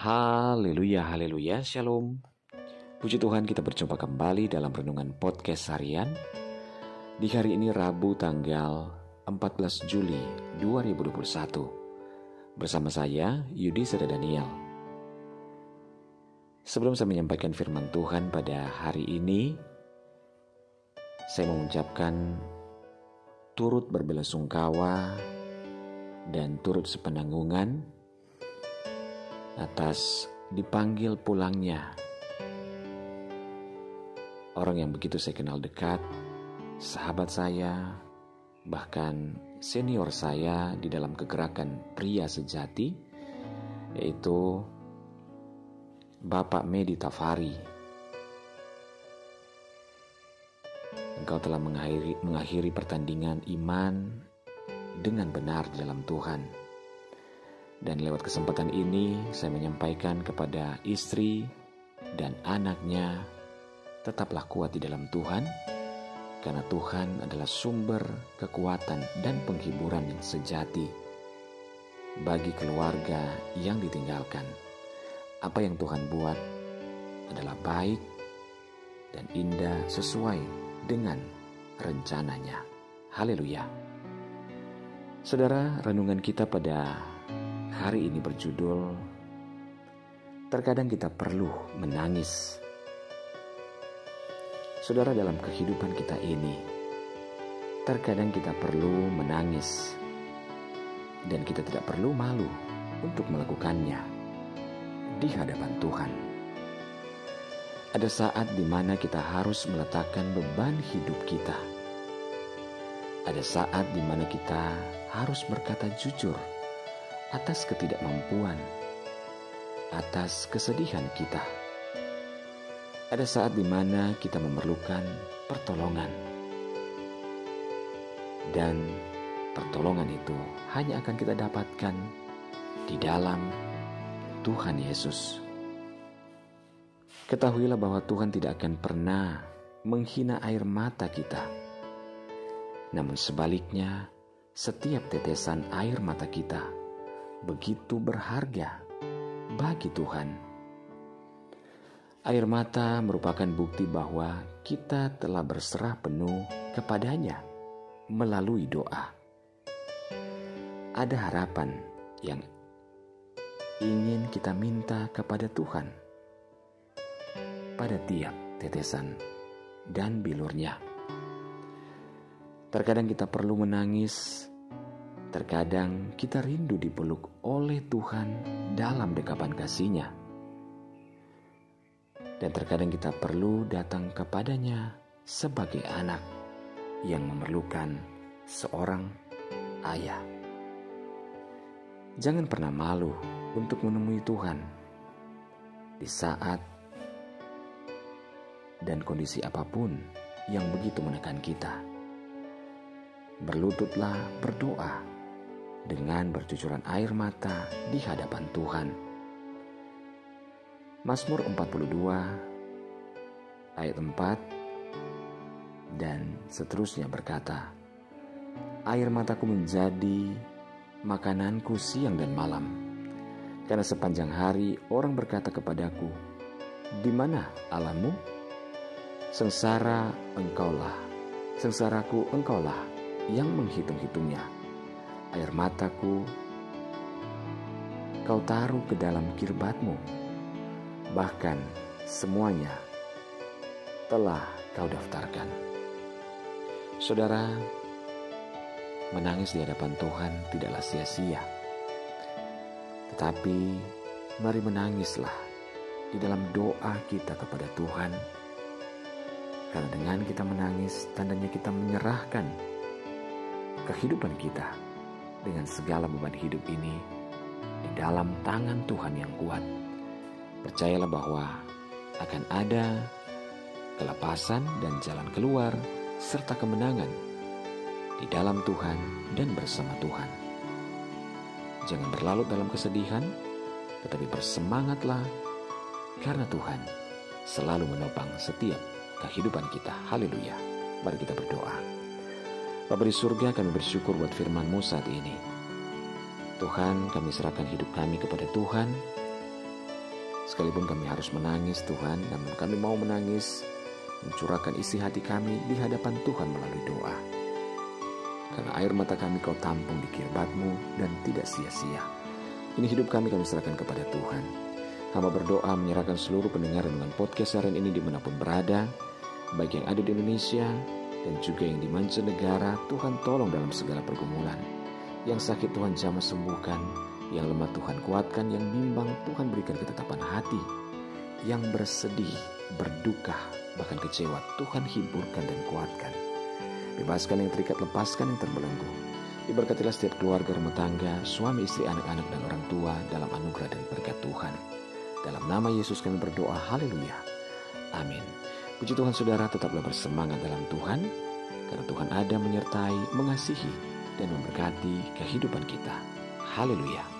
Haleluya, haleluya, shalom. Puji Tuhan kita berjumpa kembali dalam Renungan Podcast Harian. Di hari ini Rabu tanggal 14 Juli 2021 Bersama saya Yudi Seda Daniel. Sebelum saya menyampaikan firman Tuhan pada hari ini Saya mengucapkan turut berbelasungkawa dan turut sepenanggungan atas dipanggil pulangnya orang yang begitu saya kenal dekat, sahabat saya, bahkan senior saya di dalam kegerakan pria sejati, yaitu Bapak Medi Tafari. Engkau telah mengakhiri, mengakhiri pertandingan iman dengan benar dalam Tuhan. Dan lewat kesempatan ini saya menyampaikan kepada istri dan anaknya tetaplah kuat di dalam Tuhan, karena Tuhan adalah sumber kekuatan dan penghiburan yang sejati bagi keluarga yang ditinggalkan. Apa yang Tuhan buat adalah baik dan indah sesuai dengan rencananya. Haleluya. Saudara, renungan kita pada hari ini berjudul Terkadang kita perlu menangis Saudara dalam kehidupan kita ini, terkadang kita perlu menangis dan kita tidak perlu malu untuk melakukannya di hadapan Tuhan. Ada saat di mana kita harus meletakkan beban hidup kita. Ada saat di mana kita harus berkata jujur atas ketidakmampuan, atas kesedihan kita. Ada saat di mana kita memerlukan pertolongan, dan pertolongan itu hanya akan kita dapatkan di dalam Tuhan Yesus. Ketahuilah bahwa Tuhan tidak akan pernah menghina air mata kita, namun sebaliknya, setiap tetesan air mata kita begitu berharga bagi Tuhan Air mata merupakan bukti bahwa kita telah berserah penuh kepadanya melalui doa. Ada harapan yang ingin kita minta kepada Tuhan pada tiap tetesan dan bilurnya. Terkadang kita perlu menangis, terkadang kita rindu dipeluk oleh Tuhan dalam dekapan kasihnya dan terkadang kita perlu datang kepadanya sebagai anak yang memerlukan seorang ayah. Jangan pernah malu untuk menemui Tuhan di saat dan kondisi apa pun yang begitu menekan kita. Berlututlah berdoa dengan bercucuran air mata di hadapan Tuhan Mazmur 42 ayat 4 dan seterusnya berkata, Air mataku menjadi makananku siang dan malam, karena sepanjang hari orang berkata kepadaku, di mana Allahmu? Sengsara engkaulah, sengsaraku engkaulah yang menghitung-hitungnya. Air mataku kau taruh ke dalam kirbatmu bahkan semuanya telah kau daftarkan. Saudara, menangis di hadapan Tuhan tidaklah sia-sia. Tetapi mari menangislah di dalam doa kita kepada Tuhan. Karena dengan kita menangis, tandanya kita menyerahkan kehidupan kita dengan segala beban hidup ini di dalam tangan Tuhan yang kuat Percayalah bahwa akan ada kelepasan dan jalan keluar serta kemenangan di dalam Tuhan dan bersama Tuhan. Jangan berlarut dalam kesedihan, tetapi bersemangatlah karena Tuhan selalu menopang setiap kehidupan kita. Haleluya. Mari kita berdoa. Bapak di surga kami bersyukur buat firman-Mu saat ini. Tuhan kami serahkan hidup kami kepada Tuhan Sekalipun kami harus menangis Tuhan, namun kami mau menangis, mencurahkan isi hati kami di hadapan Tuhan melalui doa. Karena air mata kami kau tampung di kirbatmu dan tidak sia-sia. Ini hidup kami kami serahkan kepada Tuhan. Hamba berdoa menyerahkan seluruh pendengar dengan podcast harian ini di mana pun berada, baik yang ada di Indonesia dan juga yang di mancanegara, Tuhan tolong dalam segala pergumulan. Yang sakit Tuhan jamah sembuhkan, yang lemah Tuhan kuatkan, yang bimbang Tuhan berikan ketetapan hati, yang bersedih, berduka, bahkan kecewa Tuhan hiburkan dan kuatkan. Bebaskan yang terikat, lepaskan yang terbelenggu. Diberkatilah setiap keluarga rumah tangga, suami, istri, anak-anak, dan orang tua dalam anugerah dan berkat Tuhan. Dalam nama Yesus kami berdoa, haleluya. Amin. Puji Tuhan saudara tetaplah bersemangat dalam Tuhan, karena Tuhan ada menyertai, mengasihi, dan memberkati kehidupan kita. Haleluya.